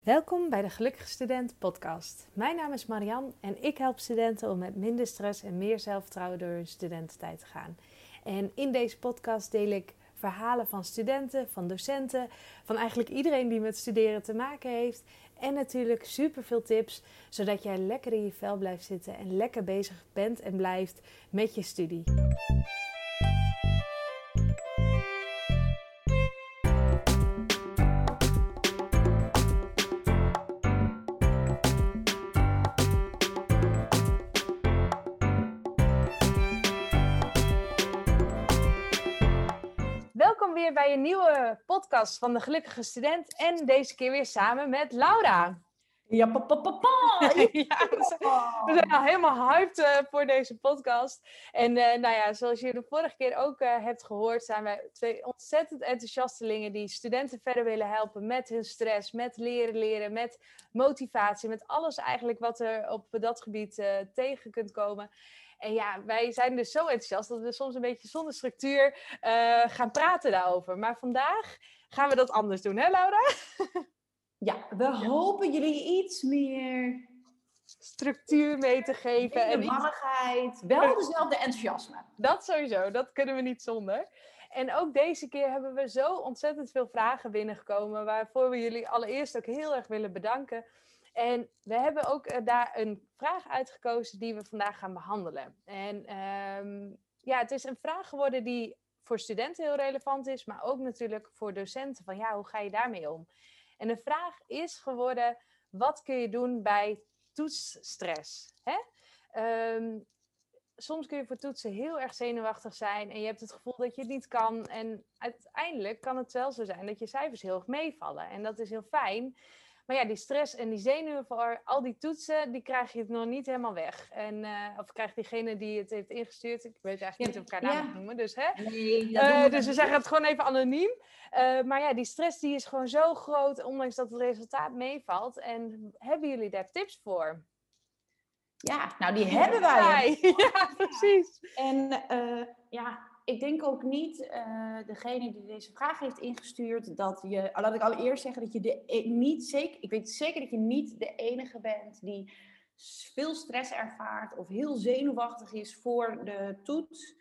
Welkom bij de Gelukkige Student podcast. Mijn naam is Marian en ik help studenten om met minder stress en meer zelfvertrouwen door hun studententijd te gaan. En in deze podcast deel ik verhalen van studenten, van docenten, van eigenlijk iedereen die met studeren te maken heeft. En natuurlijk super veel tips, zodat jij lekker in je vel blijft zitten en lekker bezig bent en blijft met je studie. Bij een nieuwe podcast van de Gelukkige Student. En deze keer weer samen met Laura. Ja, pa, pa, pa, pa. Ja, we zijn, we zijn al helemaal hyped eh, voor deze podcast. En eh, nou ja, zoals je de vorige keer ook eh, hebt gehoord, zijn wij twee ontzettend enthousiastelingen die studenten verder willen helpen met hun stress, met leren leren, met motivatie, met alles eigenlijk wat er op dat gebied tegen kunt komen. En ja, wij zijn dus zo enthousiast dat we soms een beetje zonder structuur gaan praten daarover. Maar vandaag gaan we dat anders doen, hè Laura? Ja, we hopen jullie iets meer structuur mee te geven. En iets... wel dezelfde enthousiasme. Dat sowieso, dat kunnen we niet zonder. En ook deze keer hebben we zo ontzettend veel vragen binnengekomen, waarvoor we jullie allereerst ook heel erg willen bedanken. En we hebben ook eh, daar een vraag uitgekozen die we vandaag gaan behandelen. En ehm, ja, het is een vraag geworden die voor studenten heel relevant is, maar ook natuurlijk voor docenten. Van ja, hoe ga je daarmee om? En de vraag is geworden: wat kun je doen bij toetsstress? Hè? Ehm, soms kun je voor toetsen heel erg zenuwachtig zijn en je hebt het gevoel dat je het niet kan. En uiteindelijk kan het wel zo zijn dat je cijfers heel erg meevallen. En dat is heel fijn. Maar ja, die stress en die zenuwen voor al die toetsen, die krijg je het nog niet helemaal weg. En, uh, of krijgt diegene die het heeft ingestuurd, ik weet eigenlijk niet of ik haar naam noemen, dus hè. Nee, uh, dus we zeggen het gewoon even anoniem. Uh, maar ja, die stress die is gewoon zo groot, ondanks dat het resultaat meevalt. En hebben jullie daar tips voor? Ja, nou die hebben wij. Ja, precies. En ja, ik denk ook niet, uh, degene die deze vraag heeft ingestuurd, dat je, laat ik allereerst zeggen dat je de, e-, niet zeker, ik weet zeker dat je niet de enige bent die veel stress ervaart of heel zenuwachtig is voor de toets.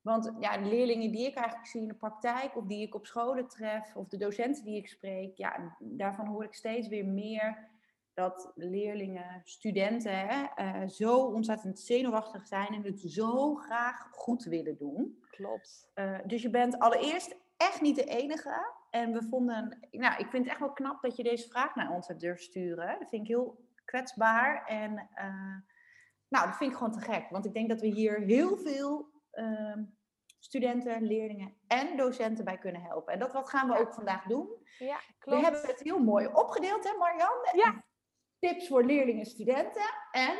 Want ja, de leerlingen die ik eigenlijk zie in de praktijk, of die ik op scholen tref, of de docenten die ik spreek, ja, daarvan hoor ik steeds weer meer dat leerlingen, studenten hè, uh, zo ontzettend zenuwachtig zijn en het zo graag goed willen doen. Klopt. Uh, dus je bent allereerst echt niet de enige. En we vonden, nou, ik vind het echt wel knap dat je deze vraag naar ons hebt durven sturen. Dat vind ik heel kwetsbaar. En uh, nou, dat vind ik gewoon te gek. Want ik denk dat we hier heel veel ehm, studenten, leerlingen en docenten bij kunnen helpen. En dat wat gaan we ook vandaag doen. Ja, klopt. We hebben het heel mooi opgedeeld, hè Marjan? Ja tips voor leerlingen, studenten en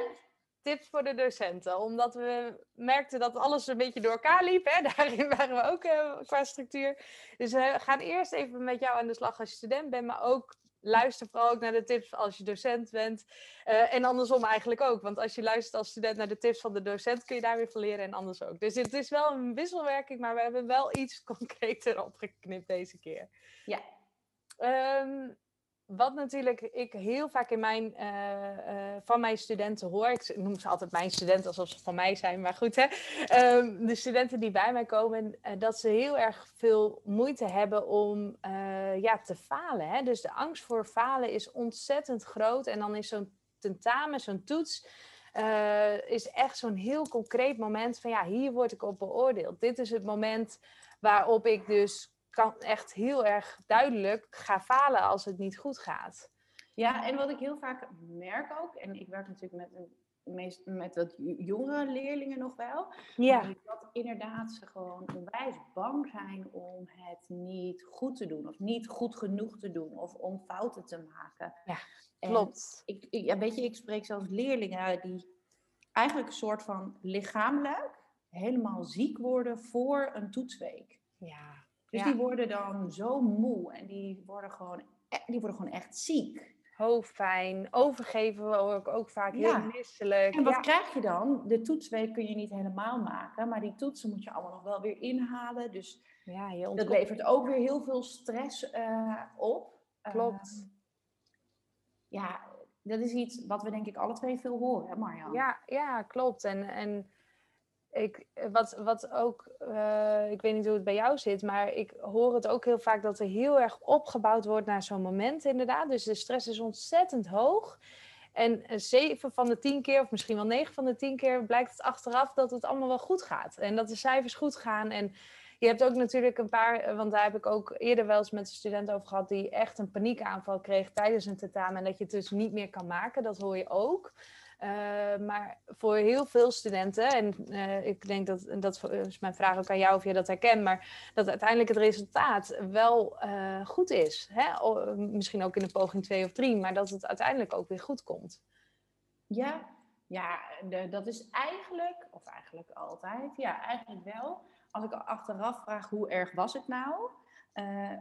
tips voor de docenten. Omdat we merkten dat alles een beetje door elkaar liep. Hè? Daarin waren we ook uh, qua structuur. Dus we gaan eerst even met jou aan de slag als je student bent. Maar ook luister vooral ook naar de tips als je docent bent. Uh, en andersom eigenlijk ook. Want als je luistert als student naar de tips van de docent... kun je daar weer van leren en anders ook. Dus het is wel een wisselwerking. Maar we hebben wel iets concreter opgeknipt deze keer. Ja. Um, wat natuurlijk ik heel vaak in mijn, uh, uh, van mijn studenten hoor. Ik noem ze altijd mijn studenten alsof ze van mij zijn, maar goed hè. Um, de studenten die bij mij komen, uh, dat ze heel erg veel moeite hebben om ja, te falen. Hè? Dus de angst voor falen is ontzettend groot. En dan is zo'n tentamen, zo'n toets, is echt zo'n heel concreet moment van ja, hier word ik op beoordeeld. Dit is het moment waarop ik dus kan echt heel erg duidelijk gaan falen als het niet goed gaat. Ja, en wat ik heel vaak merk ook, en ik werk natuurlijk met een meest met wat jongere leerlingen nog wel. Ja. Dat inderdaad ze gewoon onwijs bang zijn om het niet goed te doen. Of niet goed genoeg te doen. Of om fouten te maken. Ja, klopt. ik, ik, ja, weet je, ik spreek zelfs leerlingen die eigenlijk een soort van lichamelijk helemaal ziek worden voor een toetsweek. Ja. Dus die worden dan zo moe en die worden gewoon, e-, die worden gewoon echt ziek. Hoofdpijn, overgeven hoor ik ook vaak, heel misselijk. En wat krijg je dan? De toetsweek kun je niet helemaal maken, maar die toetsen moet je allemaal nog wel weer inhalen. Dus ja, dat levert ook weer heel veel stress uh, op. Klopt. Uh, ja, dat is iets wat we denk ik alle twee veel horen, hè Marjan? Ja, ja klopt. En, en ik, wat, wat ook, uh, ik weet niet hoe het bij jou zit, maar ik hoor het ook heel vaak dat er heel erg opgebouwd wordt naar zo'n moment inderdaad. Dus de stress is ontzettend hoog. En zeven van de tien keer, of misschien wel negen van de tien keer, blijkt het achteraf dat het allemaal wel goed gaat. En dat de cijfers goed gaan. En je hebt ook natuurlijk een paar, eh, want daar heb ik ook eerder wel eens met een student over gehad, die echt een paniekaanval kreeg tijdens een tentamen. En dat je het dus niet meer kan maken, dat hoor je ook. Uh, maar voor heel veel studenten, en uh, ik denk dat, dat is mijn vraag ook aan jou of je dat herkent, maar dat uiteindelijk het resultaat wel uh, goed is. Hè? O, misschien ook in de poging 2 of 3, maar dat het uiteindelijk ook weer goed komt. Ja, ja de, dat is eigenlijk, of eigenlijk altijd, ja, eigenlijk wel. Als ik achteraf vraag hoe erg was het nou,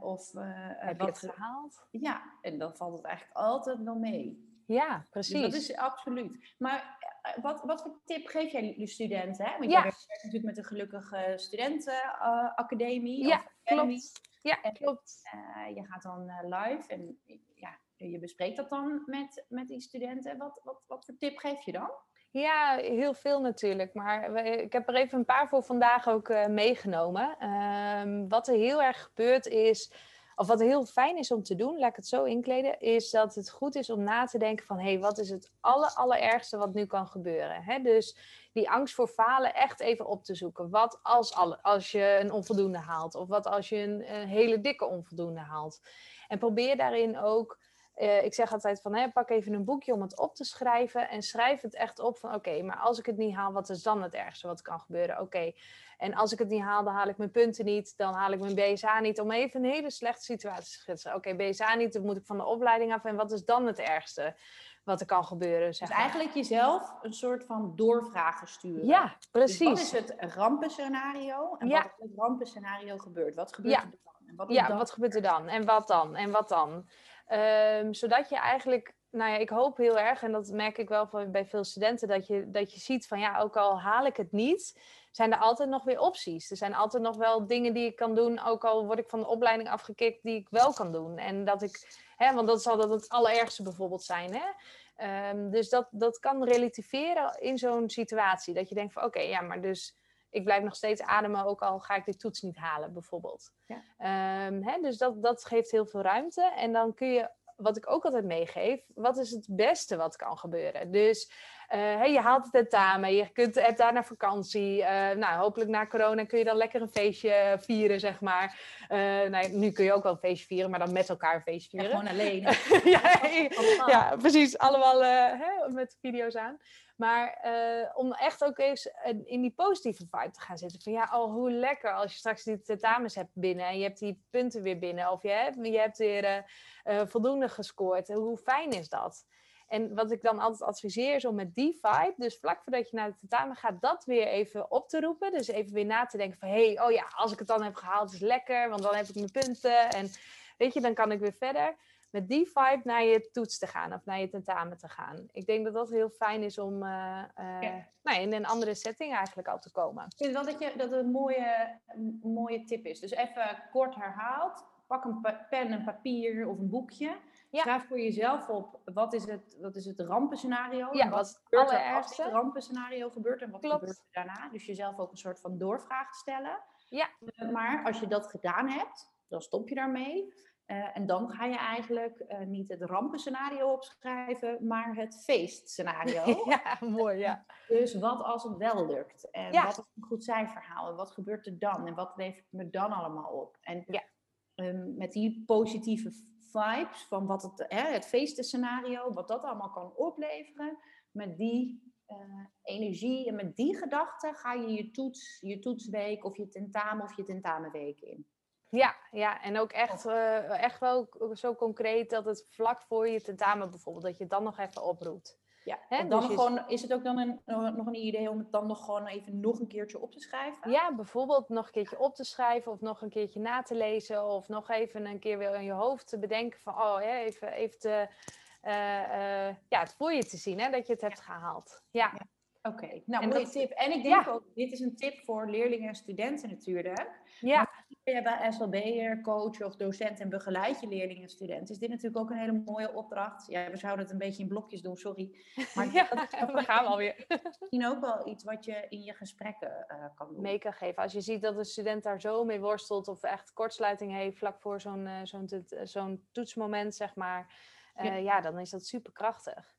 of heb je het gehaald? Ja, en dan valt het eigenlijk altijd wel mee. Ja, precies. Dus dat is absoluut. Maar eh, wat, wat voor tip geef jij de studenten? Hè? Want ja. jij werkt natuurlijk met een gelukkige studentenacademie. Uh, ja, klopt. Ja, en, klopt. Uh, je gaat dan uh, live en ja, je bespreekt dat dan met, met die studenten. Wat, wat, wat voor tip geef je dan? Ja, heel veel natuurlijk. Maar ik heb er even een paar voor vandaag ook meegenomen. Ehm, wat er heel erg gebeurt is of wat heel fijn is om te doen, laat ik het zo inkleden, is dat het goed is om na te denken van, hé, hey, wat is het aller, allerergste wat nu kan gebeuren? Dus die angst voor falen echt even op te zoeken. Wat als, als je een onvoldoende haalt? Of wat als je een hele dikke onvoldoende haalt? En probeer daarin ook uh, ik zeg altijd van, hè, pak even een boekje om het op te schrijven en schrijf het echt op van, oké, maar als ik het niet haal, wat is dan het ergste wat kan gebeuren? Oké, en als ik het niet haal, dan haal ik mijn punten niet, dan haal ik mijn BSA niet, om even een hele slechte situatie te schetsen. Oké, BSA niet, dan moet ik van de opleiding af en wat is dan het ergste? Wat er kan gebeuren. Zeg dus eigenlijk jezelf een soort van doorvragen sturen. Ja, precies. Dus wat is het rampenscenario en ja. wat in het rampenscenario gebeurt? Wat gebeurt ja. er dan? En wat ja, wat gebeurt er dan? En wat dan? En wat dan? Um, zodat je eigenlijk, nou ja, ik hoop heel erg, en dat merk ik wel van, bij veel studenten, dat je, dat je ziet van ja, ook al haal ik het niet, zijn er altijd nog weer opties. Er zijn altijd nog wel dingen die ik kan doen, ook al word ik van de opleiding afgekikt, die ik wel kan doen. En dat ik, hè, want dat zal dat het allerergste bijvoorbeeld zijn. Hè? Um, dus dat, dat kan relativeren in zo'n situatie. Dat je denkt van oké, ja, maar dus ik blijf nog steeds ademen, ook al ga ik de toets niet halen, bijvoorbeeld. Ja. Um, hè, dus dat, dat geeft heel veel ruimte. En dan kun je, wat ik ook altijd meegeef, wat is het beste wat kan gebeuren? Dus hey, je haalt het tentamen, je kunt, hebt daar naar vakantie. Uh, nou, hopelijk na corona kun je dan lekker een feestje vieren, zeg maar. Nou, nu kun je ook wel een feestje vieren, maar dan met elkaar een feestje vieren. Ja, gewoon alleen. ja, ja, precies. Allemaal hè, met video's aan. Maar uh, om echt ook eens in die positieve vibe te gaan zitten. Van ja, oh, hoe lekker als je straks die tentamens hebt binnen en je hebt die punten weer binnen. Of je hebt, je hebt weer uh, uh, voldoende gescoord. Hoe fijn is dat? En wat ik dan altijd adviseer is om met die vibe, dus vlak voordat je naar de tentamen gaat, dat weer even op te roepen. Dus even weer na te denken van, hé, hey, oh ja, als ik het dan heb gehaald is lekker, want dan heb ik mijn punten. En weet je, dan kan ik weer verder met die vibe naar je toets te gaan of naar je tentamen te gaan. Ik denk dat dat heel fijn is om uh, uh, ja. nou, in een andere setting eigenlijk al te komen. Ik vind wel dat, je, dat het een mooie, een mooie tip is. Dus even kort herhaald. Pak een pen, een papier of een boekje. Schrijf voor jezelf op wat is het, wat is het rampenscenario. Ja, wat, wat gebeurt er als het rampenscenario gebeurt en wat Klopt. gebeurt er daarna. Dus jezelf ook een soort van doorvraag stellen. Ja. Uh, maar als je dat gedaan hebt, dan stop je daarmee. Uh, en dan ga je eigenlijk uh, niet het rampenscenario opschrijven, maar het feestscenario. ja, mooi, ja. Dus wat als het wel lukt? En ja. wat als een goed cijfer En wat gebeurt er dan? En wat levert me dan allemaal op? En ja. um, met die positieve vibes van wat het, hè, het feestenscenario, wat dat allemaal kan opleveren, met die uh, energie en met die gedachten ga je je toets, je toetsweek of je tentamen of je tentamenweek in. Ja, ja, en ook echt, uh, echt wel zo concreet dat het vlak voor je tentamen bijvoorbeeld, dat je dan nog even oproept. Ja, dan dus gewoon, is het ook dan een, nog een idee om het dan nog gewoon even nog een keertje op te schrijven? Ja, bijvoorbeeld nog een keertje op te schrijven of nog een keertje na te lezen of nog even een keer weer in je hoofd te bedenken van, oh ja, even, even te, uh, uh, ja, het voor je te zien, hè, dat je het hebt gehaald. Ja. ja. Oké, okay. nou, mooie dat... tip. En ik denk ja. ook, dit is een tip voor leerlingen en studenten natuurlijk. Ja. Je bij SLB'er, coach of docent en begeleid je leerlingen en studenten, is dit natuurlijk ook een hele mooie opdracht. Ja, we zouden het een beetje in blokjes doen, sorry. Maar ja, we gaan we alweer. Misschien ook wel iets wat je in je gesprekken uh, kan doen. Mee kan geven. Als je ziet dat een student daar zo mee worstelt of echt kortsluiting heeft vlak voor zo'n uh, zo'n zo'n toetsmoment, zeg maar. Uh, ja. ja. dan is dat super krachtig.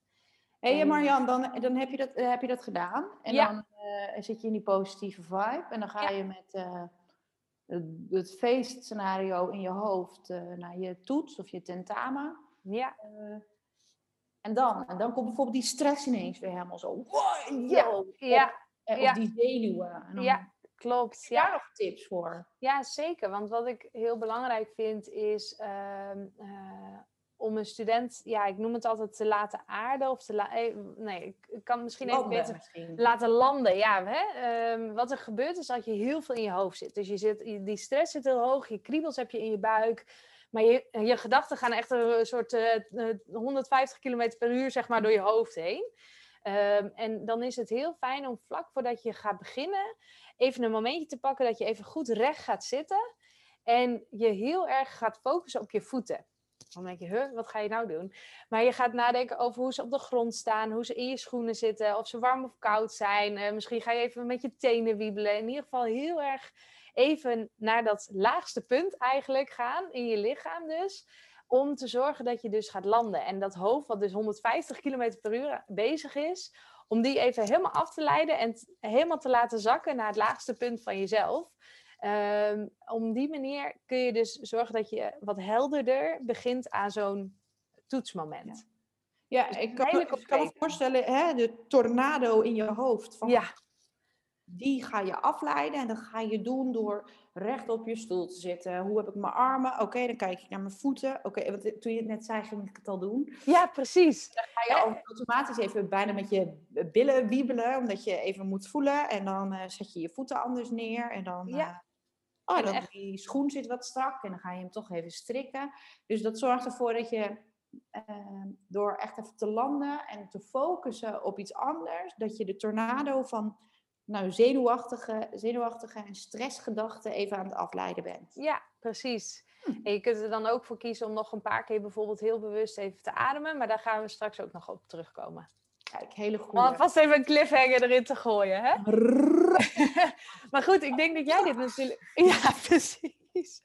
Hé hey, Marjan, dan, dan heb, je dat, heb je dat gedaan. En ja. dan zit je in die positieve vibe. En dan ga je met het, het feestscenario in je hoofd uh, naar je toets of je tentamen. Ja. Uh, en dan, en dan komt bijvoorbeeld die stress ineens weer helemaal zo. Wow, ja. ja. Of, ja. die zenuwen. En dan, ja, klopt. Heb je daar nog tips voor? Ja, zeker. Want wat ik heel belangrijk vind is uh, om een student, ja, ik noem het altijd te laten aarden of te laten, eh, nee, ik kan misschien even beter misschien. laten landen. Ja, hè? Um, wat er gebeurt is dat je heel veel in je hoofd zit. Dus je zit, die stress zit heel hoog, je kriebels heb je in je buik, maar je, je gedachten gaan echt een soort uh, 150 km per uur, zeg maar, door je hoofd heen. Um, en dan is het heel fijn om vlak voordat je gaat beginnen, even een momentje te pakken dat je even goed recht gaat zitten en je heel erg gaat focussen op je voeten. Dan denk je, huh, wat ga je nou doen? Maar je gaat nadenken over hoe ze op de grond staan, hoe ze in je schoenen zitten, of ze warm of koud zijn. Uh, misschien ga je even met je tenen wiebelen. In ieder geval heel erg even naar dat laagste punt eigenlijk gaan, in je lichaam dus. Om te zorgen dat je dus gaat landen. En dat hoofd, wat dus 150 km per uur bezig is, om die even helemaal af te leiden en helemaal te laten zakken naar het laagste punt van jezelf. Um, om die manier kun je dus zorgen dat je wat helderder begint aan zo'n toetsmoment. Ja, ja ik, kan, ik kan me voorstellen, hè, de tornado in je hoofd. Van, ja. Die ga je afleiden en dat ga je doen door recht op je stoel te zitten. Hoe heb ik mijn armen? Oké, dan kijk ik naar mijn voeten. Oké, want toen je het net zei, ging ik het al doen. Ja, precies. Dan ga je automatisch even bijna met je billen wiebelen, omdat je even moet voelen. En dan uh, zet je je voeten anders neer. En dan ja. Uh, Oh, dan echt... die schoen zit wat strak en dan ga je hem toch even strikken. Dus dat zorgt ervoor dat je uh, door echt even te landen en te focussen op iets anders, dat je de tornado van nou, zenuwachtige, zenuwachtige en stressgedachten even aan het afleiden bent. Ja, precies. Hm. En je kunt er dan ook voor kiezen om nog een paar keer bijvoorbeeld heel bewust even te ademen, maar daar gaan we straks ook nog op terugkomen. Kijk, hele goede. Om vast even een cliffhanger erin te gooien, hè? maar goed, ik denk dat jij dit natuurlijk... Ja, precies.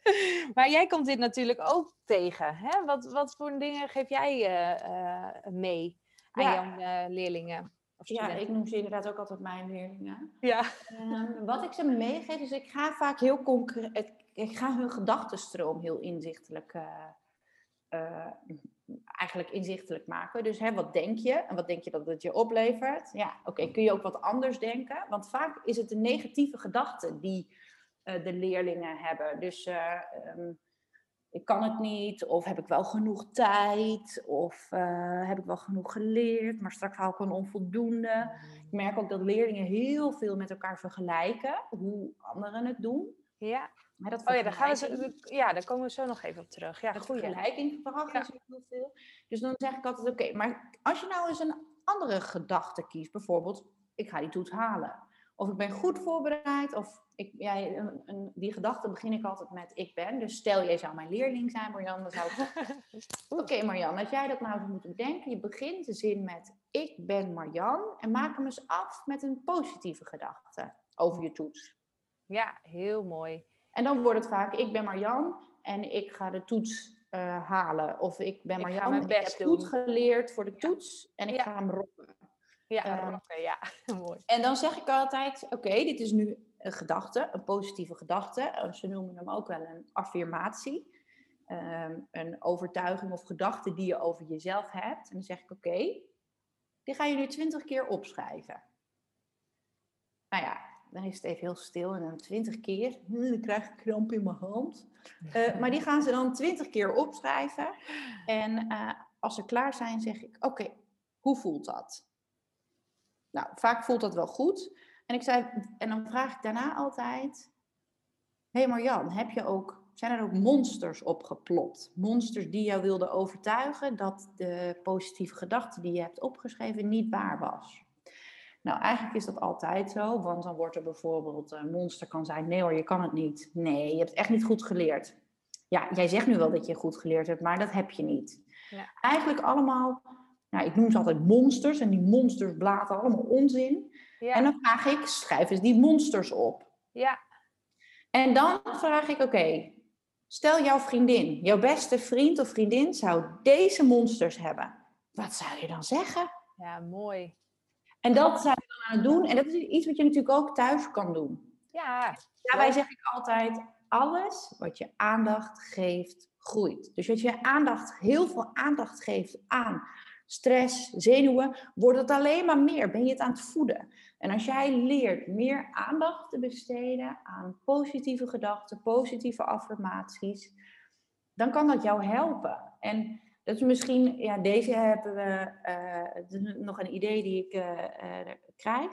Maar jij komt dit natuurlijk ook tegen, hè? Wat, wat voor dingen geef jij uh, mee aan ja. jouw uh, leerlingen? Ja, ik noem ze inderdaad ook altijd mijn leerlingen. Ja. Um, wat ik ze meegeef is, ik ga vaak heel concreet... Ik ga hun gedachtenstroom heel inzichtelijk uh, eigenlijk inzichtelijk maken. Dus hè, wat denk je en wat denk je dat het je oplevert? Ja, oké, kun je ook wat anders denken? Want vaak is het een negatieve gedachte die uh, de leerlingen hebben. Dus um, ik kan het niet, of heb ik wel genoeg tijd, of uh, heb ik wel genoeg geleerd, maar straks haal ik een onvoldoende. Ik merk ook dat leerlingen heel veel met elkaar vergelijken, hoe anderen het doen. Ja. Maar dat oh ja, daar gaan we ja, daar komen we zo nog even op terug. Ja, goed. Vergelijking ja. is heel veel. Dus dan zeg ik altijd, oké, maar als je nou eens een andere gedachte kiest, bijvoorbeeld, ik ga die toets halen. Of ik ben goed voorbereid, of ik, ja, een, een, die gedachte begin ik altijd met ik ben. Dus stel, jij zou mijn leerling zijn, Marjan, dan zou ik... Oké, okay, Marjan, als jij dat nou zou moeten bedenken, je begint de zin met ik ben Marjan en maak hem eens af met een positieve gedachte over je toets. Ja, heel mooi. En dan wordt het vaak, ik ben Marjan en ik ga de toets uh, halen. Of ik ben Marjan en ik heb doen. goed geleerd voor de toets en ik ja. ga hem rocken. Ja, um, rocken, ja. mooi. En dan zeg ik altijd, oké, dit is nu een gedachte, een positieve gedachte. Ze noemen hem ook wel een affirmatie. Um, een overtuiging of gedachte die je over jezelf hebt. En dan zeg ik, oké, die ga je nu twintig keer opschrijven. Nou ja, dan is het even heel stil en dan twintig keer. Dan krijg ik kramp in mijn hand. Uh, maar die gaan ze dan twintig keer opschrijven. En uh, als ze klaar zijn, zeg ik: Oké, okay, hoe voelt dat? Nou, vaak voelt dat wel goed. En, ik zei, en dan vraag ik daarna altijd: Hé hey Marjan, heb je ook, zijn er ook monsters opgeplopt? Monsters die jou wilden overtuigen dat de positieve gedachte die je hebt opgeschreven niet waar was? Nou, eigenlijk is dat altijd zo, want dan wordt er bijvoorbeeld een monster kan zijn, nee hoor, je kan het niet. Nee, je hebt het echt niet goed geleerd. Ja, jij zegt nu wel dat je goed geleerd hebt, maar dat heb je niet. Ja. Eigenlijk allemaal, nou, ik noem ze altijd monsters en die monsters blaten allemaal onzin. Ja, En dan vraag ik, schrijf eens die monsters op. ja, En dan vraag ik, oké, stel jouw vriendin, jouw beste vriend of vriendin zou deze monsters hebben. Wat zou je dan zeggen? ja, mooi. En dat zijn we dan aan het doen. En dat is iets wat je natuurlijk ook thuis kan doen. Ja, Daarbij zeg ik altijd, alles wat je aandacht geeft, groeit. Dus als je aandacht, heel veel aandacht geeft aan stress, zenuwen, wordt het alleen maar meer. Ben je het aan het voeden. En als jij leert meer aandacht te besteden aan positieve gedachten, positieve affirmaties, dan kan dat jou helpen. En dat is misschien, ja, deze hebben we, eh, nog een idee die ik eh, eh, krijg.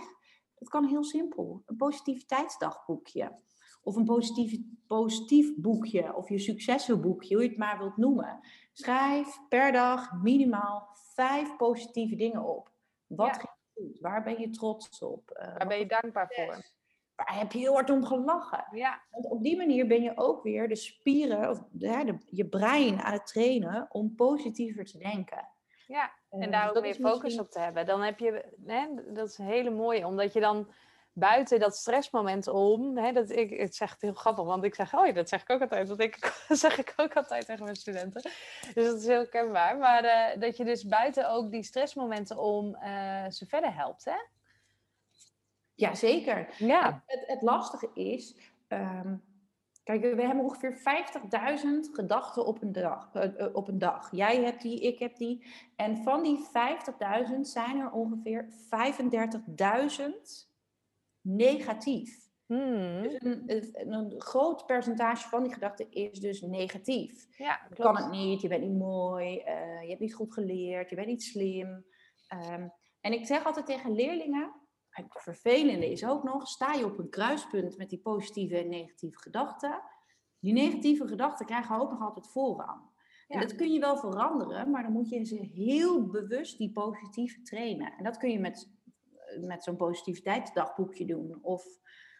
Het kan heel simpel. Een positiviteitsdagboekje. Of een positief, positief boekje. Of je successenboekje, hoe je het maar wilt noemen. Schrijf per dag minimaal vijf positieve dingen op. Wat Ja. ging goed? Waar ben je trots op? Eh, daar wat ben je dankbaar voor. Waar heb je heel hard om gelachen? Ja, Want op die manier ben je ook weer de spieren, of de, je brein aan het trainen om positiever te denken. ja. Eh, En daar dus ook meer is focus misschien- op te hebben. Dan heb je, hè, dat is een hele mooie, omdat je dan buiten dat stressmoment om, hè, dat ik, het zegt heel grappig, want ik zeg, oh ja, dat zeg ik ook altijd, dat ik, zeg ik ook altijd tegen mijn studenten. Dus dat is heel kenbaar. Maar eh, dat je dus buiten ook die stressmomenten om eh, ze verder helpt, hè? Ja, zeker. Ja. Het, het lastige is, ehm, kijk, we hebben ongeveer 50.000 gedachten op een, dag, eh, op een dag. Jij hebt die, ik heb die. En van die 50.000 zijn er ongeveer 35.000 negatief. Hmm. Dus een, een, een groot percentage van die gedachten is dus negatief. Ja, Je kan het niet, je bent niet mooi, eh, je hebt niet goed geleerd, je bent niet slim. Ehm, en ik zeg altijd tegen leerlingen, het vervelende is ook nog, sta je op een kruispunt met die positieve en negatieve gedachten. Die negatieve gedachten krijgen ook nog altijd voorrang. En dat kun je wel veranderen, maar dan moet je ze heel bewust die positieve trainen. En dat kun je met, met zo'n positiviteitsdagboekje doen. Of,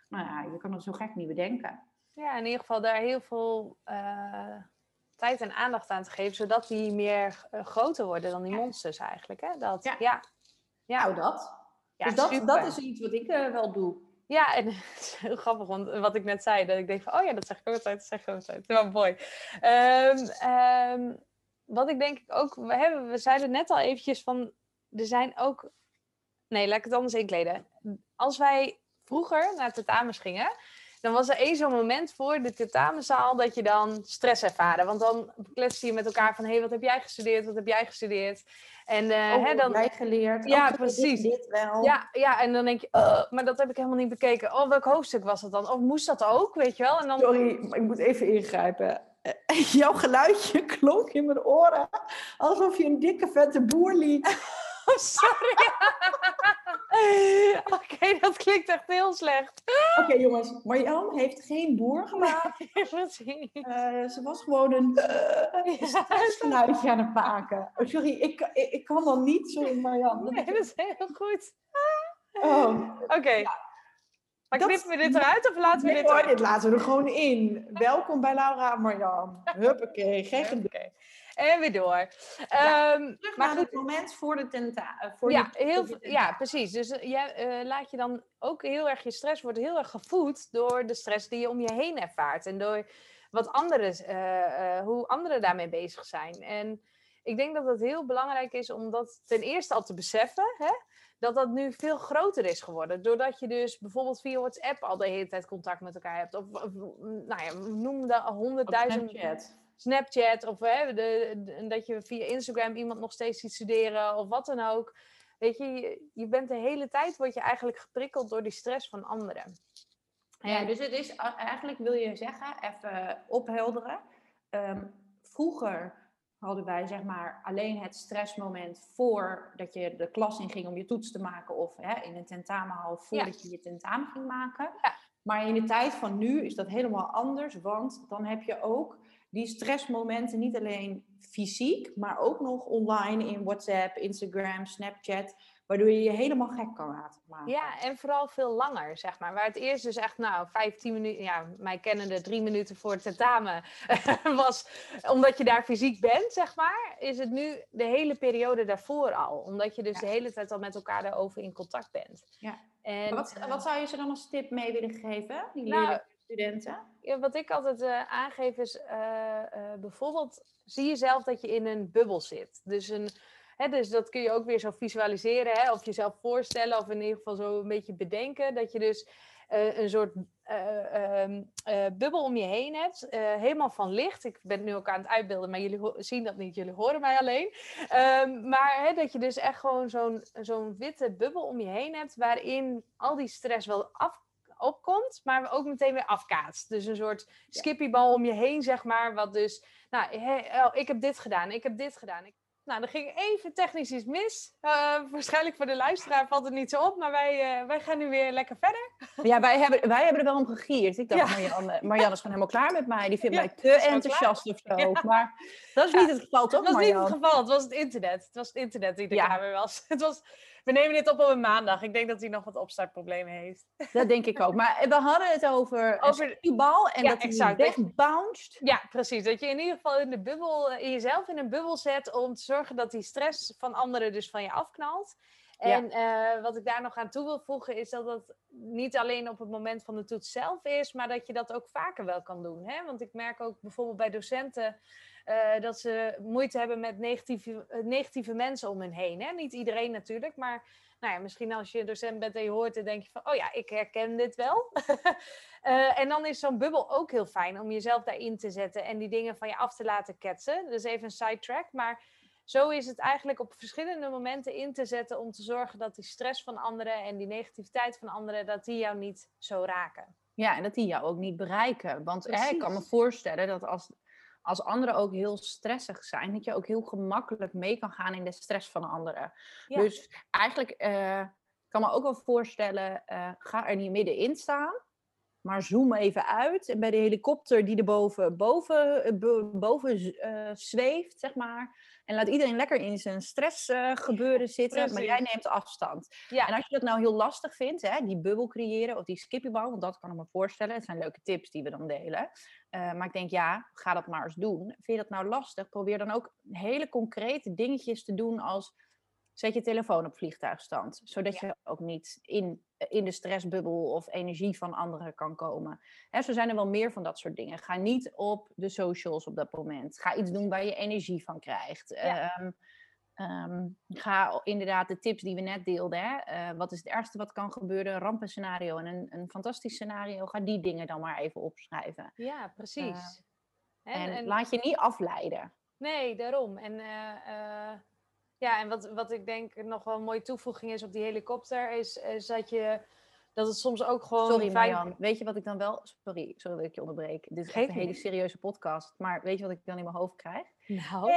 nou ja, je kan het zo gek niet bedenken. Ja, in ieder geval daar heel veel eh, tijd en aandacht aan te geven, zodat die meer eh, groter worden dan die Ja. monsters eigenlijk. Hè? Dat, ja. Ja. Ja. Nou, dat. Ja, dus dat, super. dat is iets wat ik eh, wel doe. Ja, en het is heel grappig, want wat ik net zei, dat ik denk van, oh ja, dat zeg ik ook altijd, dat zeg ik ook altijd. Wel mooi. Ehm, ehm, wat ik denk ik ook, we, hebben, we zeiden net al eventjes van, er zijn ook, nee, laat ik het anders inkleden. Als wij vroeger naar tentamens gingen, dan was er één zo'n moment voor de tentamenzaal dat je dan stress ervaarde. Want dan kletste je met elkaar van, hé, hey, wat heb jij gestudeerd, wat heb jij gestudeerd? En eh, Oh, hè, heb dan, jij geleerd. Ja, Oh, precies. Dit wel. ja, ja, en dan denk je, "Ugh, maar dat heb ik helemaal niet bekeken. Oh, welk hoofdstuk was dat dan? Of moest dat ook, weet je wel? En dan, Sorry, maar ik moet even ingrijpen. Eh, Jouw geluidje klonk in mijn oren alsof je een dikke vette boer liet. oh, sorry. Oké, dat klinkt echt heel slecht. Oké jongens, Marjan heeft geen boer gemaakt. Precies. Eh, ze was gewoon een uh, stressgeluidje aan het maken. Oh, sorry, ik, ik, ik kan dan niet. Sorry Marjan. Nee, dat is heel goed. Oh, Oké. Maar Dat- knippen we dit eruit of laten we nee, dit hoor, eruit? dit laten we er gewoon in. Welkom bij Laura en Marjan. Huppakee, geen gedoe. En weer door. Ehm, Terug maar naar goed, het moment voor de tenta. eh, Voor ja, heel, ja, precies. Dus eh, jij eh, laat je dan ook heel erg, je stress wordt heel erg gevoed door de stress die je om je heen ervaart. En door wat anderen, hoe anderen daarmee bezig zijn. En ik denk dat het heel belangrijk is om dat ten eerste al te beseffen. Hè? Dat dat nu veel groter is geworden. Doordat je dus bijvoorbeeld via WhatsApp al de hele tijd contact met elkaar hebt. Of, of nou ja, noem de honderdduizend Snapchat. Snapchat of hè, de, de- dat je via Instagram iemand nog steeds ziet studeren of wat dan ook. Weet je, je, bent de hele tijd word je eigenlijk geprikkeld door die stress van anderen. Ja, dus het is eigenlijk wil je zeggen, even ophelderen. Ehm, vroeger hadden wij zeg maar alleen het stressmoment voordat je de klas in ging om je toets te maken of hè, in een tentamenhal voordat je je tentamen ging maken. Ja. Maar in de tijd van nu is dat helemaal anders, want dan heb je ook die stressmomenten niet alleen fysiek, maar ook nog online in WhatsApp, Instagram, Snapchat waardoor je je helemaal gek kan laten maken. Ja, en vooral veel langer, zeg maar. Waar het eerst dus echt, nou, 15 minuten, ja, mij kennende drie minuten voor het tentamen was, omdat je daar fysiek bent, zeg maar, is het nu de hele periode daarvoor al. Omdat je dus de hele tijd al met elkaar daarover in contact bent. Ja. En, wat, eh, wat zou je ze dan als tip mee willen geven, die nou, studenten? Ja, wat ik altijd uh, aangeef is, uh, bijvoorbeeld, zie jezelf dat je in een bubbel zit. Dus een dus dat kun je ook weer zo visualiseren, hè, of jezelf voorstellen, of in ieder geval zo een beetje bedenken. Dat je dus uh, een soort uh, uh, bubbel om je heen hebt, helemaal van licht. Ik ben het nu ook aan het uitbeelden, maar jullie zien dat niet, jullie horen mij alleen. Um, maar hè, dat je dus echt gewoon zo'n zo'n witte bubbel om je heen hebt, waarin al die stress wel af opkomt, maar ook meteen weer afkaatst. Dus een soort skippybal om je heen, zeg maar, wat dus, nou, oh, ik heb dit gedaan, ik heb dit gedaan. Nou, er ging even technisch iets mis. Uh, waarschijnlijk voor de luisteraar valt het niet zo op, maar wij, uh, wij gaan nu weer lekker verder. Ja, wij hebben, wij hebben er wel om gegierd. Ik dacht, ja. Marianne, Marianne is gewoon helemaal klaar met mij. Die vindt ja, mij te enthousiast of zo. Ja. Maar dat is niet het geval, toch, Het was Marianne? niet het geval, het was het internet. Het was het internet die er klaar mee was. Het was we nemen dit op op een maandag. Ik denk dat hij nog wat opstartproblemen heeft. Dat denk ik ook. Maar we hadden het over, over die bal en dat hij wegbounced. Ja, precies. Dat je in ieder geval in de bubbel, in jezelf in een bubbel zet om te zorgen dat die stress van anderen dus van je afknalt. En ja. uh, wat ik daar nog aan toe wil voegen is dat dat niet alleen op het moment van de toets zelf is, maar dat je dat ook vaker wel kan doen. Hè? Want ik merk ook bijvoorbeeld bij docenten uh, dat ze moeite hebben met negatieve, uh, negatieve mensen om hen heen. Hè? Niet iedereen natuurlijk, maar nou ja, misschien als je docent bent en je hoort, dan denk je van, oh ja, ik herken dit wel. uh, en dan is zo'n bubbel ook heel fijn om jezelf daarin te zetten en die dingen van je af te laten ketsen. Dus even een sidetrack, maar zo is het eigenlijk op verschillende momenten in te zetten om te zorgen dat die stress van anderen en die negativiteit van anderen, dat die jou niet zo raken. Ja, en dat die jou ook niet bereiken. Want hè, ik kan me voorstellen dat als als anderen ook heel stressig zijn, dat je ook heel gemakkelijk mee kan gaan in de stress van anderen. Ja. Dus eigenlijk uh, kan me ook wel voorstellen, uh, ga er niet middenin staan. Maar zoom even uit. En bij de helikopter die er boven, boven, boven uh, zweeft, zeg maar. En laat iedereen lekker in zijn stress gebeuren zitten. Precies. Maar jij neemt afstand. Ja. En als je dat nou heel lastig vindt, hè, die bubbel creëren of die skippybal. Want dat kan ik me voorstellen. Het zijn leuke tips die we dan delen. Uh, maar ik denk, ja, ga dat maar eens doen. Vind je dat nou lastig? Probeer dan ook hele concrete dingetjes te doen als... Zet je telefoon op vliegtuigstand, zodat ja. je ook niet in, in de stressbubbel of energie van anderen kan komen. Hè, zo zijn er wel meer van dat soort dingen. Ga niet op de socials op dat moment. Ga iets doen waar je energie van krijgt. Ja. Um, um, ga inderdaad de tips die we net deelden. Hè? Uh, wat is het ergste wat kan gebeuren? Een rampenscenario en een, een fantastisch scenario. Ga die dingen dan maar even opschrijven. Ja, precies. Uh, en, en, en, laat je niet afleiden. Nee, daarom. En uh, ja, en wat, wat ik denk nog wel een mooie toevoeging is op die helikopter, is, is dat je dat het soms ook gewoon. Sorry, fijn... Marjan. Weet je wat ik dan wel. Sorry, sorry dat ik je onderbreek. Dit is echt een hele serieuze podcast. Maar weet je wat ik dan in mijn hoofd krijg? Nou.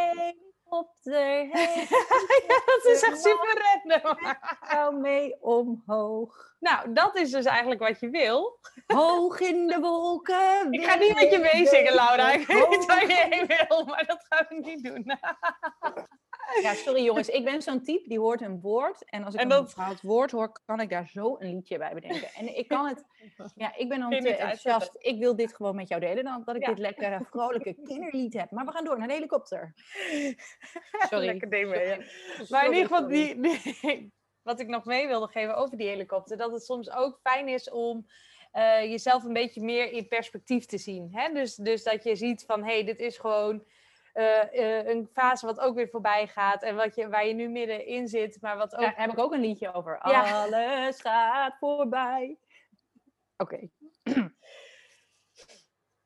Helikopter. ja, dat is echt super random. Hou mee omhoog. Nou, dat is dus eigenlijk wat je wil. Hoog in de wolken. Ik ga niet met je meezingen, Laura. Ik weet niet waar je heen wil, maar dat gaan we niet doen. Ja, sorry jongens, ik ben zo'n type die hoort een woord. En als ik en dat... een bepaald woord hoor, kan ik daar zo een liedje bij bedenken. En ik kan het, ja, ik ben dan te enthousiast. Ik wil dit gewoon met jou delen, dan dat ik ja. dit lekkere, vrolijke kinderlied heb. Maar we gaan door naar de helikopter. Sorry. Lekker ding mee, Maar in ieder geval, die, wat ik nog mee wilde geven over die helikopter, dat het soms ook fijn is om uh, jezelf een beetje meer in perspectief te zien. Hè? Dus, dus dat je ziet van, hé, hey, dit is gewoon uh, uh, een fase wat ook weer voorbij gaat. En wat je, waar je nu middenin zit. Maar wat ook... Daar heb ik ook een liedje over. Ja. Alles gaat voorbij. Oké. Okay.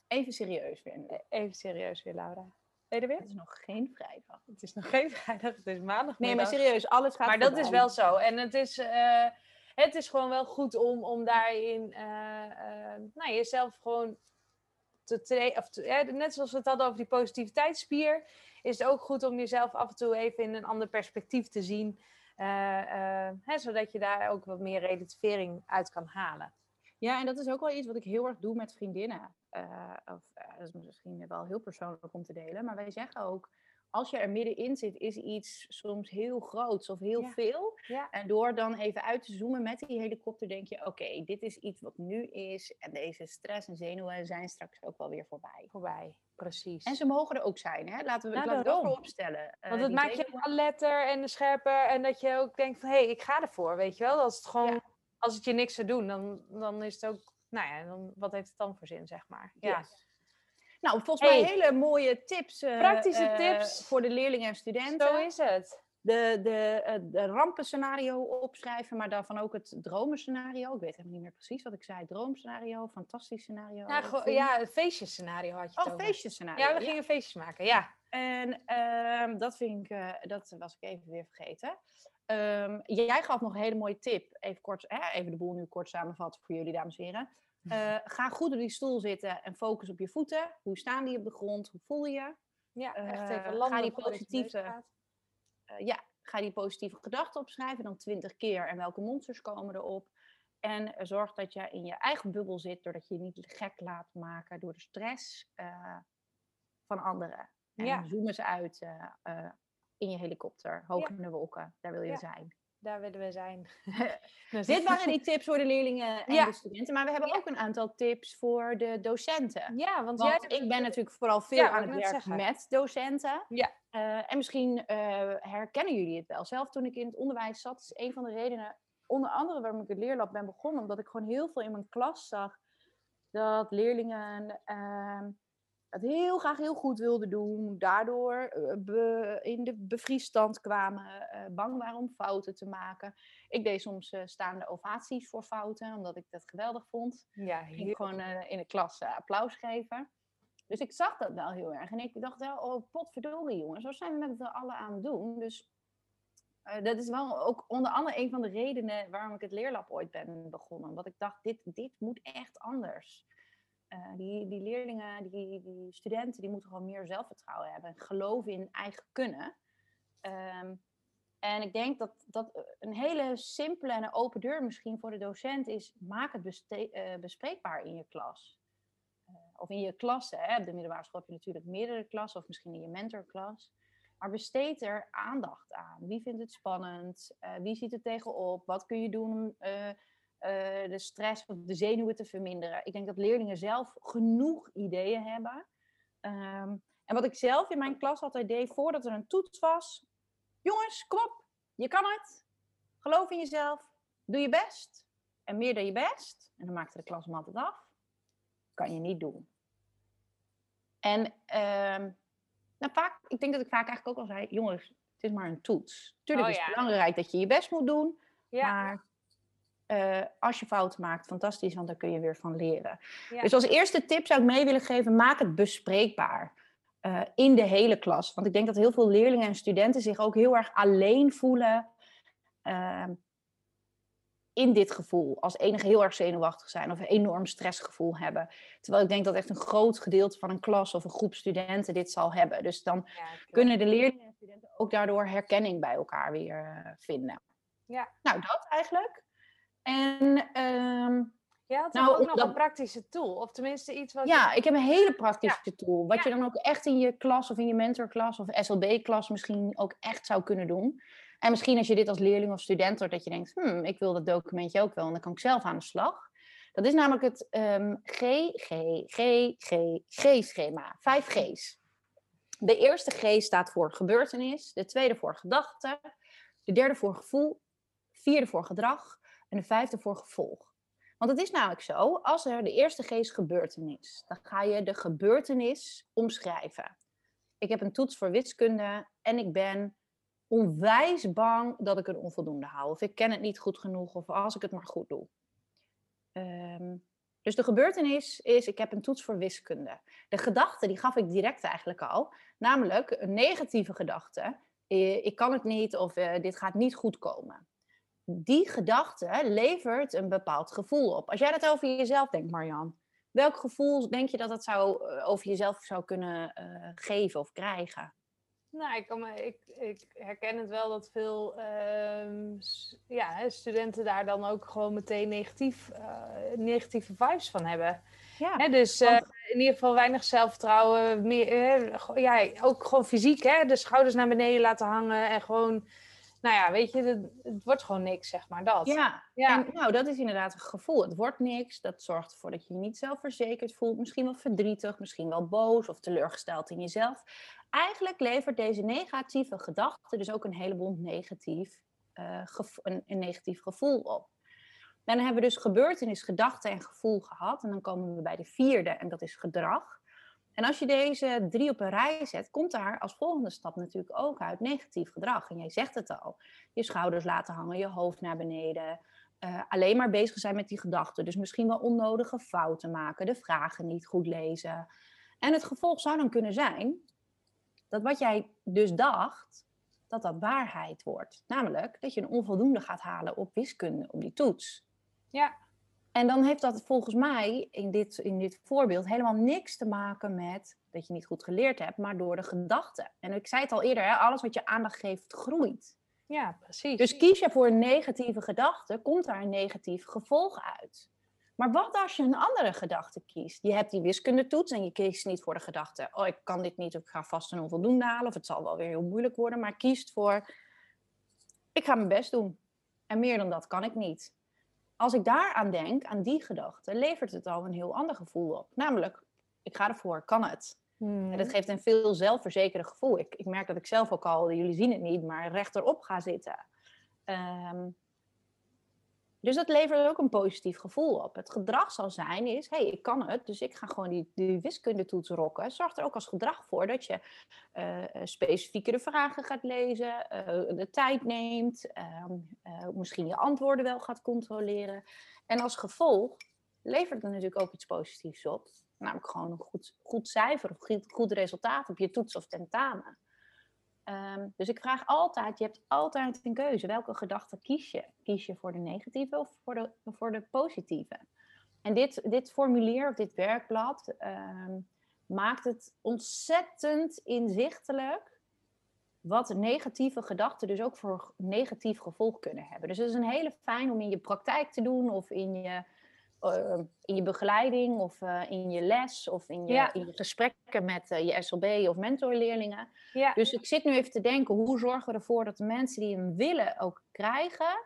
Even serieus weer. E-, even serieus weer, Laura. Ben je er weer? Het is nog geen vrijdag. Het is nog geen vrijdag, het is maandag. Nee, maar serieus, alles gaat Maar voorbij. dat is wel zo. En het is... Uh, het is gewoon wel goed om, om daarin nou, jezelf gewoon of net zoals we het hadden over die positiviteitsspier, is het ook goed om jezelf af en toe even in een ander perspectief te zien. Uh, uh, hè, zodat je daar ook wat meer relativering uit kan halen. Ja, en dat is ook wel iets wat ik heel erg doe met vriendinnen. Uh, of, dat is misschien wel heel persoonlijk om te delen. Maar wij zeggen ook, als je er middenin zit, is iets soms heel groots of heel veel. Ja. En door dan even uit te zoomen met die helikopter, denk je: oké, dit is iets wat nu is. En deze stress en zenuwen zijn straks ook wel weer voorbij. Voorbij, precies. En ze mogen er ook zijn, hè? Laten we Nou, laten we dat vooropstellen. Eh, Want het maakt je alerter en scherper. En dat je ook denkt van, hé, hey, ik ga ervoor, weet je wel. Als het gewoon, Ja. als het je niks zou doen, dan, dan is het ook, nou ja, dan, wat heeft het dan voor zin, zeg maar. Ja, Yes. Nou, volgens Hey. mij hele mooie tips. eh, Praktische eh, tips. Voor de leerlingen en studenten. zo is het. de, de, eh, de rampenscenario opschrijven, maar daarvan ook het dromenscenario. Ik weet helemaal niet meer precies wat ik zei. Droomscenario, fantastisch scenario. Film. ja, het feestjescenario had je Oh, feestjescenario. Ja, we gingen feestjes maken, ja. En ehm, dat vind ik, dat was ik even weer vergeten. Ehm, jij gaf nog een hele mooie tip. Even, kort, hè, even de boel nu kort samenvatten voor jullie, dames en heren. Eh, ga goed op die stoel zitten en focus op je voeten. Hoe staan die op de grond? Hoe voel je? Ja, echt Eh, even ga landen die je neus positieve-. Eh, ja, ga die positieve gedachten opschrijven, dan twintig keer. En welke monsters komen erop? En eh, zorg dat je in je eigen bubbel zit, doordat je je niet gek laat maken door de stress eh, van anderen. En Ja. zoom eens uit eh, eh, in je helikopter, hoog in de wolken. Daar wil je Ja. zijn. Daar willen we zijn. Dit waren die tips voor de leerlingen en Ja. de studenten. Maar we hebben Ja. ook een aantal tips voor de docenten. Ja, want, Want jij... ik ben natuurlijk vooral veel Ja, aan het werk zeggen. met docenten. Ja. Eh, en misschien eh, herkennen jullie het wel. Zelf toen ik in het onderwijs zat, is een van de redenen, onder andere waarom ik het leerlab ben begonnen, omdat ik gewoon heel veel in mijn klas zag dat leerlingen ehm, het heel graag heel goed wilden doen, daardoor eh, be- in de bevriesstand kwamen, eh, bang waren om fouten te maken. Ik deed soms eh, staande ovaties voor fouten, omdat ik dat geweldig vond Ja, ging gewoon in de klas applaus geven. Dus ik zag dat wel heel erg. En ik dacht wel, oh potverdorie jongens, wat zijn we met z'n allen aan het doen? Dus dat is wel ook onder andere een van de redenen waarom ik het leerlab ooit ben begonnen. Omdat ik dacht, dit, dit moet echt anders. Eh, die, die leerlingen, die, die studenten, die moeten gewoon meer zelfvertrouwen hebben. En geloven in eigen kunnen. Ehm, en ik denk dat, dat een hele simpele en een open deur misschien voor de docent is, maak het eh, bespreekbaar in je klas. Eh, of in je klassen. Hè. Op de middelbare school heb je natuurlijk meerdere klassen, of misschien in je mentorklas. Maar besteed er aandacht aan. Wie vindt het spannend? Wie ziet er tegenop? Wat kun je doen om eh, de stress of de zenuwen te verminderen? Ik denk dat leerlingen zelf genoeg ideeën hebben. Ehm, en wat ik zelf in mijn klas altijd deed, voordat er een toets was. Jongens, kom op. Je kan het. Geloof in jezelf. Doe je best. En meer dan je best. En dan maakte de klas hem altijd af. Kan je niet doen. En ehm, nou, vaak, ik denk dat ik vaak eigenlijk ook al zei, jongens, het is maar een toets. Tuurlijk Oh is het ja. belangrijk dat je je best moet doen. Ja, Maar eh, als je fouten maakt, fantastisch, want daar kun je weer van leren. Ja. Dus als eerste tip zou ik mee willen geven, maak het bespreekbaar. eh, in de hele klas. Want ik denk dat heel veel leerlingen en studenten zich ook heel erg alleen voelen ehm, in dit gevoel. Als enige heel erg zenuwachtig zijn of een enorm stressgevoel hebben. Terwijl ik denk dat echt een groot gedeelte van een klas of een groep studenten dit zal hebben. Dus dan ja, kunnen de leerlingen en studenten ook daardoor herkenning bij elkaar weer eh, vinden. Ja. Nou, dat eigenlijk. En ehm, Je had Nou, ook nog een praktische tool. Of tenminste iets wat... ja, ik heb een hele praktische tool. Wat Ja. je dan ook echt in je klas of in je mentorklas of SLB-klas misschien ook echt zou kunnen doen. En misschien als je dit als leerling of student hoort, dat je denkt, hmm, ik wil dat documentje ook wel en dan kan ik zelf aan de slag. Dat is namelijk het ehm G, G, G, G, G-schema. Vijf G's. De eerste G staat voor gebeurtenis, de tweede voor gedachte, de derde voor gevoel, vierde voor gedrag en de vijfde voor gevolg. Want het is namelijk zo, als er de eerste G is gebeurtenis, dan ga je de gebeurtenis omschrijven. Ik heb een toets voor wiskunde en ik ben onwijs bang dat ik een onvoldoende haal. Of ik ken het niet goed genoeg, of als ik het maar goed doe. Ehm, dus de gebeurtenis is, ik heb een toets voor wiskunde. De gedachte, die gaf ik direct eigenlijk al. Namelijk een negatieve gedachte. eh, Ik kan het niet of eh, dit gaat niet goed komen. Die gedachte levert een bepaald gevoel op. Als jij dat over jezelf denkt, Marjan, welk gevoel denk je dat dat zou, eh, over jezelf zou kunnen eh, geven of krijgen? Nou, ik, kan me, ik, ik herken het wel dat veel ehm, ja, studenten daar dan ook gewoon meteen negatief, eh, negatieve vibes van hebben. Ja, Hè, dus want- in ieder geval weinig zelfvertrouwen. Meer, ja, ook gewoon fysiek, hè? de schouders naar beneden laten hangen. En gewoon, nou ja, weet je, het, het wordt gewoon niks, zeg maar. Dat. ja. Ja. En, nou, dat is inderdaad een gevoel. Het wordt niks. Dat zorgt ervoor dat je je niet zelfverzekerd voelt. Misschien wel verdrietig, misschien wel boos of teleurgesteld in jezelf. Eigenlijk levert deze negatieve gedachte dus ook een heleboel negatief, eh, een, een negatief gevoel op. Dan hebben we dus gebeurtenis, gedachte en gevoel gehad. En dan komen we bij de vierde en dat is gedrag. En als je deze drie op een rij zet, komt daar als volgende stap natuurlijk ook uit negatief gedrag. En jij zegt het al. Je schouders laten hangen, je hoofd naar beneden. eh, alleen maar bezig zijn met die gedachten. Dus misschien wel onnodige fouten maken, de vragen niet goed lezen. En het gevolg zou dan kunnen zijn dat wat jij dus dacht, dat dat waarheid wordt. Namelijk dat je een onvoldoende gaat halen op wiskunde, op die toets. Ja. En dan heeft dat volgens mij in dit, in dit voorbeeld helemaal niks te maken met dat je niet goed geleerd hebt, maar door de gedachten. En ik zei het al eerder, hè, alles wat je aandacht geeft, groeit. ja, precies. Dus kies je voor een negatieve gedachte, komt daar een negatief gevolg uit. Maar wat als je een andere gedachte kiest? Je hebt die wiskundetoets en je kiest niet voor de gedachte: oh, ik kan dit niet, of ik ga vast een onvoldoende halen, of het zal wel weer heel moeilijk worden. Maar kiest voor: ik ga mijn best doen. En meer dan dat kan ik niet. Als ik daaraan denk, aan die gedachte, levert het al een heel ander gevoel op. Namelijk, ik ga ervoor, kan het. Hmm. En dat geeft een veel zelfverzekerde gevoel. Ik, ik merk dat ik zelf ook al, jullie zien het niet, maar rechterop ga zitten. Ehm, dus dat levert ook een positief gevoel op. Het gedrag zal zijn is, hé, hey, ik kan het, dus ik ga gewoon die, die wiskundetoets rocken. Zorgt er ook als gedrag voor dat je eh specifiekere vragen gaat lezen, eh, de tijd neemt, ehm, eh, misschien je antwoorden wel gaat controleren. En als gevolg levert het natuurlijk ook iets positiefs op. Namelijk gewoon een goed, goed cijfer of goed resultaat op je toets of tentamen. Ehm, dus ik vraag altijd, je hebt altijd een keuze. Welke gedachte kies je? Kies je voor de negatieve of voor de, voor de positieve? En dit, dit formulier of dit werkblad ehm, maakt het ontzettend inzichtelijk wat negatieve gedachten dus ook voor negatief gevolg kunnen hebben. Dus het is een hele fijn om in je praktijk te doen of in je, eh, in je begeleiding of eh, in je les of in je, Ja. in je gesprekken met eh, je SLB of mentorleerlingen. ja. Dus ik zit nu even te denken, hoe zorgen we ervoor dat de mensen die hem willen ook krijgen?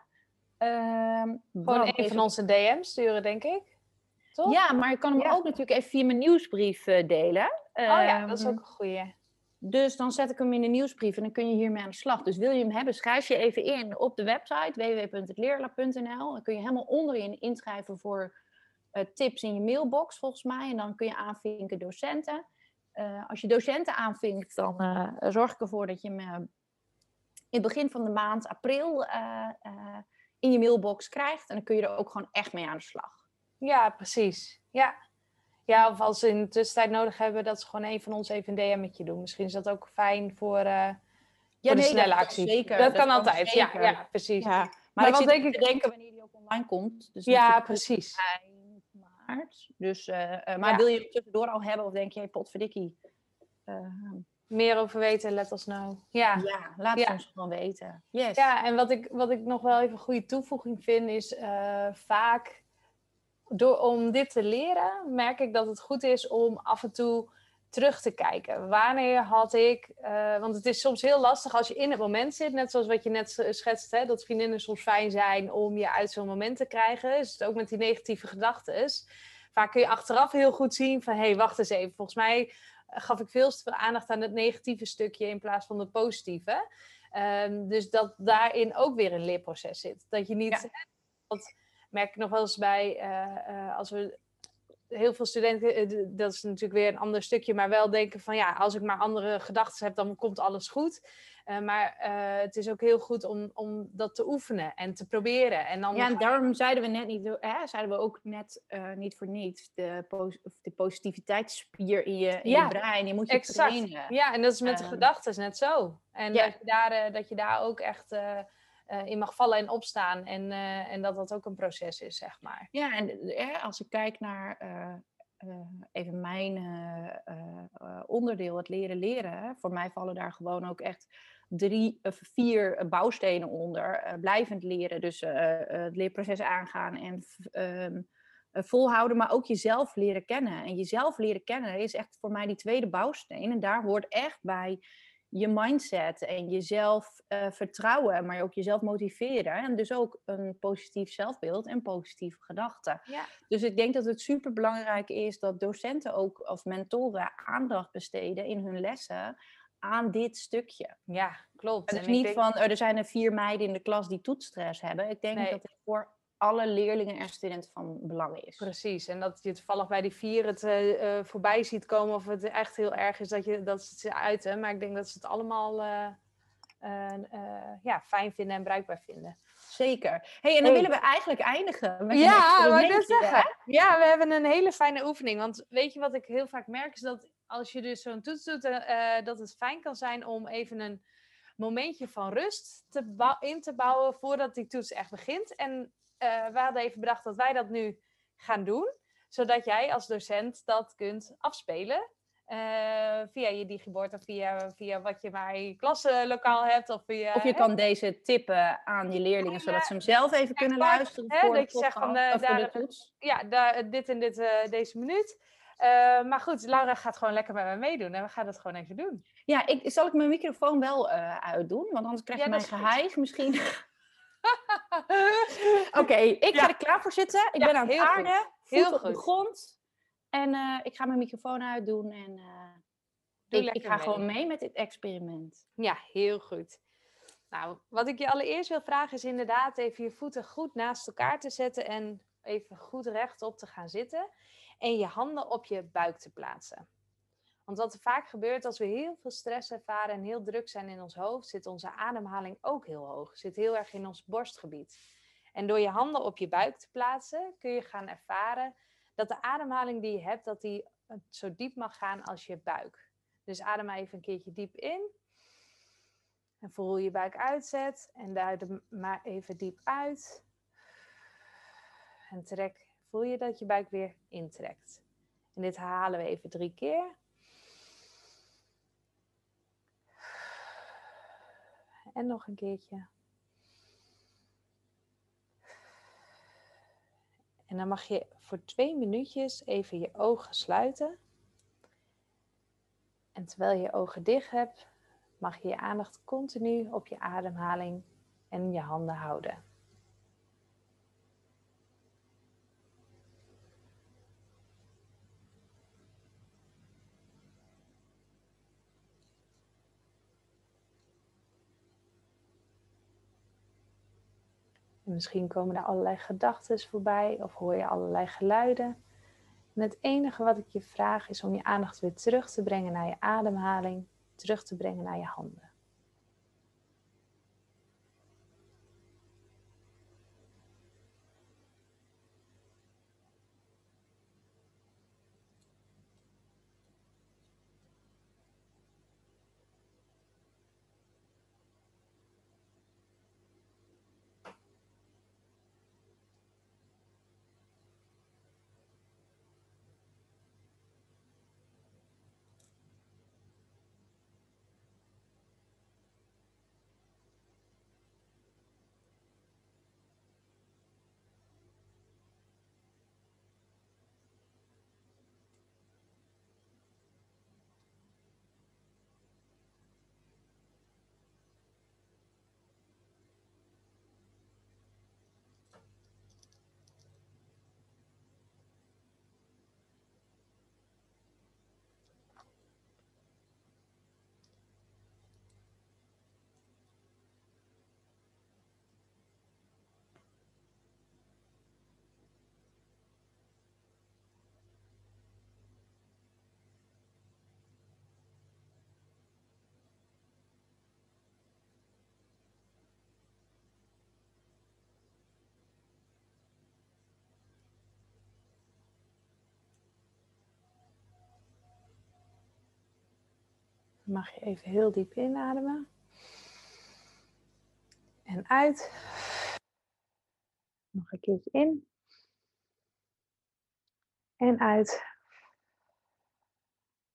Ehm, Gewoon een even- van onze DM sturen, denk ik. Toch? Ja, maar ik kan hem Ja. ook natuurlijk even via mijn nieuwsbrief delen. Oh ja, dat is Ehm, ook een goeie. Dus dan zet ik hem in de nieuwsbrief en dan kun je hiermee aan de slag. Dus wil je hem hebben, schrijf je even in op de website www.hetleerlab.nl. Dan kun je helemaal onderin inschrijven voor tips in je mailbox volgens mij. En dan kun je aanvinken docenten. Eh, als je docenten aanvinkt, dan eh, zorg ik ervoor dat je hem eh, in het begin van de maand april eh, eh, in je mailbox krijgt. En dan kun je er ook gewoon echt mee aan de slag. Ja, precies. Ja. ja, of als ze in de tussentijd nodig hebben, dat ze gewoon een van ons even een DM'tje doen. Misschien is dat ook fijn voor, eh voor de nee, snelle dat kan actie. zeker. Dat, Dat kan altijd, zeker. Ja, ja, precies. Ja, maar, Maar ik wat denk ik- te denken wanneer die ook online komt. Dus Ja, precies. Dus, eh, eh, maar Ja. wil je het tussendoor al hebben of denk je, hey, potverdikkie. Eh, Meer over weten, let ons know. Ja. ja, laat Ja. ons gewoon weten. Yes. Ja, en wat ik, wat ik nog wel even een goede toevoeging vind, is vaak door, om dit te leren, merk ik dat het goed is om af en toe terug te kijken. Wanneer had ik, eh, want het is soms heel lastig als je in het moment zit, net zoals wat je net schetst, hè, dat vriendinnen soms fijn zijn om je uit zo'n moment te krijgen. Dus het ook met die negatieve gedachten. Vaak kun je achteraf heel goed zien van, hé, hey, wacht eens even, volgens mij gaf ik veel te veel aandacht aan het negatieve stukje in plaats van het positieve. Ehm, dus dat daarin ook weer een leerproces zit. Dat je niet. Dat merk ik nog wel eens bij eh, eh, als we heel veel studenten, eh, dat is natuurlijk weer een ander stukje, maar wel denken van ja, als ik maar andere gedachten heb, dan komt alles goed. Eh, maar eh, het is ook heel goed om, om dat te oefenen en te proberen. En dan Ja, en daarom zeiden we net niet, hè, zeiden we ook net niet voor niets, de, pos- de positiviteitsspier in je, in Ja, je brein, die moet je exact. trainen. Ja, en dat is met de Ehm, gedachten net zo. En ja. dat, je daar, dat je daar ook echt eh, in mag vallen en opstaan. En, eh, en dat dat ook een proces is, zeg maar. Ja, en eh, als ik kijk naar even mijn onderdeel, het leren leren. Voor mij vallen daar gewoon ook echt drie of vier bouwstenen onder. blijvend leren, dus het leerproces aangaan en ehm, volhouden, maar ook jezelf leren kennen. En jezelf leren kennen is echt voor mij die tweede bouwsteen. En daar hoort echt bij je mindset en jezelf uh, vertrouwen, maar ook jezelf motiveren. En dus ook een positief zelfbeeld en positieve gedachten. Ja. Dus ik denk dat het super belangrijk is dat docenten ook of mentoren aandacht besteden in hun lessen aan dit stukje. Ja, klopt. Het is niet van, oh, er zijn er vier meiden in de klas die toetsstress hebben. Ik denk dat het voor alle leerlingen en studenten van belang is. Precies, en dat je toevallig bij die vier het uh, voorbij ziet komen of het echt heel erg is dat, je, dat ze het uiten. Maar ik denk dat ze het allemaal uh, ja, fijn vinden en bruikbaar vinden. Zeker. Hey, en dan willen we eigenlijk eindigen met ja, wat ik zeggen. Ja, we hebben een hele fijne oefening. Want weet je wat ik heel vaak merk, is dat als je dus zo'n toets doet, dat het fijn kan zijn om even een momentje van rust te in te bouwen voordat die toets echt begint. En uh, we hadden even bedacht dat wij dat nu gaan doen. Zodat jij als docent dat kunt afspelen. Uh, via je digibord of via, via wat je maar in je klaslokaal hebt. Of, via, of je kan deze tippen aan je leerlingen, zodat ze hem zelf even kunnen luisteren. Hè, voor dat je zegt van de, daar, de toets. Ja, daar, dit en dit, uh, deze minuut. Uh, maar goed, Laura gaat gewoon lekker met mij meeddoen en we gaan dat gewoon even doen. Ja, ik, zal ik mijn microfoon wel uitdoen? Want anders krijg je ja, mijn geheim misschien. Oké, ik ga er klaar voor zitten. Ik ben aan het aarden, heel op de grond. En uh, ik ga mijn microfoon uitdoen en uh, ik, ik, ga mee. gewoon mee met dit experiment. Ja, heel goed. Nou, wat ik je allereerst wil vragen is inderdaad even je voeten goed naast elkaar te zetten en even goed rechtop te gaan zitten. En je handen op je buik te plaatsen. Want wat er vaak gebeurt als we heel veel stress ervaren en heel druk zijn in ons hoofd, zit onze ademhaling ook heel hoog. Zit heel erg in ons borstgebied. En door je handen op je buik te plaatsen, kun je gaan ervaren dat de ademhaling die je hebt, dat die zo diep mag gaan als je buik. Dus adem even een keertje diep in. En voel je buik uitzet. En duid maar even diep uit. En trek. Voel je dat je buik weer intrekt. En dit herhalen we even drie keer. En nog een keertje. En dan mag je voor twee minuutjes even je ogen sluiten. En terwijl je je ogen dicht hebt, mag je je aandacht continu op je ademhaling en je handen houden. Misschien komen er allerlei gedachten voorbij of hoor je allerlei geluiden. En het enige wat ik je vraag is om je aandacht weer terug te brengen naar je ademhaling, terug te brengen naar je handen. Mag je even heel diep inademen. En uit. Nog een keertje in. En uit.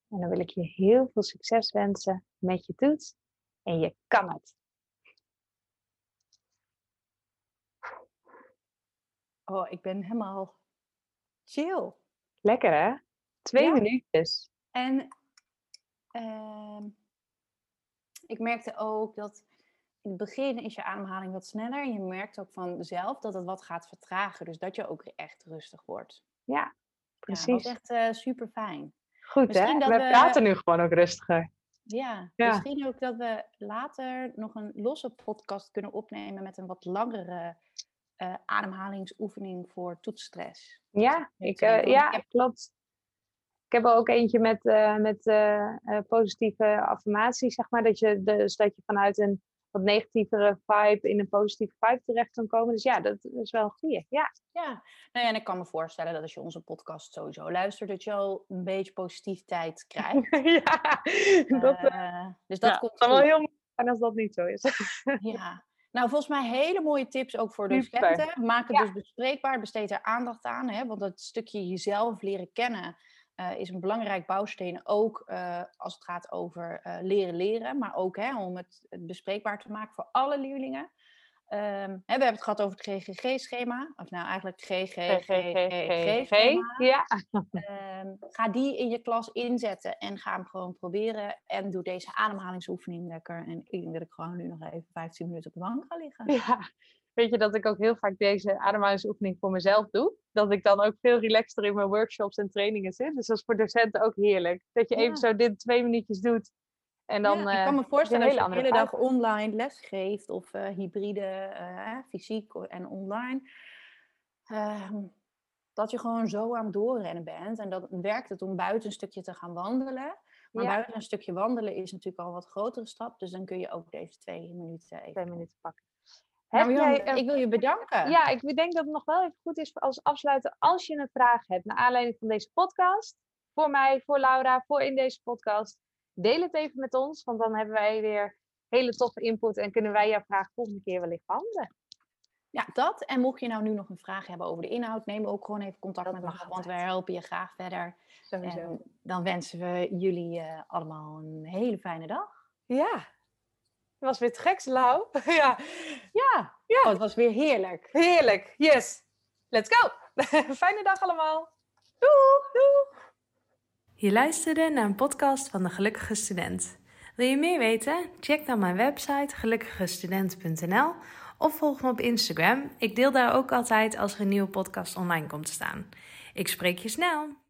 En dan wil ik je heel veel succes wensen met je toets. En je kan het. Oh, ik ben helemaal chill. Lekker hè? Twee Ja. minuutjes. En ehm, ik merkte ook dat in het begin is je ademhaling wat sneller. En je merkt ook van zelf dat het wat gaat vertragen. Dus dat je ook echt rustig wordt. Ja, Ja, precies. dat was echt eh, super fijn. Goed hè? misschien dat We praten nu gewoon ook rustiger. Ja, Ja. misschien ook dat we later nog een losse podcast kunnen opnemen met een wat langere eh, ademhalingsoefening voor toetsstress. Ja, ik, eh, ja klopt. Ik heb er ook eentje met, eh, met eh, eh, positieve affirmaties, zeg maar. Dat je, dus dat je vanuit een wat negatievere vibe in een positieve vibe terecht kan komen. Dus ja, dat is wel een goeie. Ja, Ja, nou ja, en ik kan me voorstellen dat als je onze podcast sowieso luistert, dat je al een beetje positiviteit krijgt. ja dat, Eh, dus dat ja, komt wel heel mooi zijn als dat niet zo is. Ja. Nou, volgens mij hele mooie tips ook voor docenten. Maak het Ja. dus bespreekbaar, besteed er aandacht aan. Hè? Want dat stukje jezelf leren kennen eh, is een belangrijk bouwsteen. Ook eh, als het gaat over eh, leren leren. Maar ook hè, om het, het bespreekbaar te maken voor alle leerlingen. Ehm, hè, we hebben het gehad over het GGG-schema. Of nou eigenlijk GGG-schema. Ja, Ehm, ga die in je klas inzetten en ga hem gewoon proberen. En doe deze ademhalingsoefening lekker. En ik denk dat ik gewoon nu nog even 15 minuten op de bank ga liggen. ja. Weet je dat ik ook heel vaak deze ademhalingsoefening voor mezelf doe? Dat ik dan ook veel relaxter in mijn workshops en trainingen zit. Dus dat is voor docenten ook heerlijk. Dat je Ja. even zo dit twee minuutjes doet. En dan Ja, eh, ik kan me voorstellen als je de hele dag online les geeft of eh, hybride, eh, fysiek en online, ehm, dat je gewoon zo aan het doorrennen bent. En dan werkt het om buiten een stukje te gaan wandelen. Maar Ja. buiten een stukje wandelen is natuurlijk al een wat grotere stap. Dus dan kun je ook deze twee minuten even... twee minuten pakken. Nou, Heb Jan, jij een- ik wil je bedanken. Ja, ik denk dat het nog wel even goed is als afsluiten. Als je een vraag hebt naar aanleiding van deze podcast, voor mij, voor Laura, voor in deze podcast, deel het even met ons. Want dan hebben wij weer hele toffe input en kunnen wij jouw vraag volgende keer wellicht behandelen. Ja, dat. En mocht je nou nu nog een vraag hebben over de inhoud, neem ook gewoon even contact Dat met me want wij helpen je graag verder. Sowieso. En dan wensen we jullie eh, allemaal een hele fijne dag. Ja, dat was weer te geks, Lau. ja, Ja, Ja. Oh, het was weer heerlijk. heerlijk. Yes, let's go. Fijne dag allemaal. Doeg, doeg. Je luisterde naar een podcast van de Gelukkige Student. Wil je meer weten? Check dan mijn website gelukkigestudent.nl of volg me op Instagram. Ik deel daar ook altijd als er een nieuwe podcast online komt te staan. Ik spreek je snel!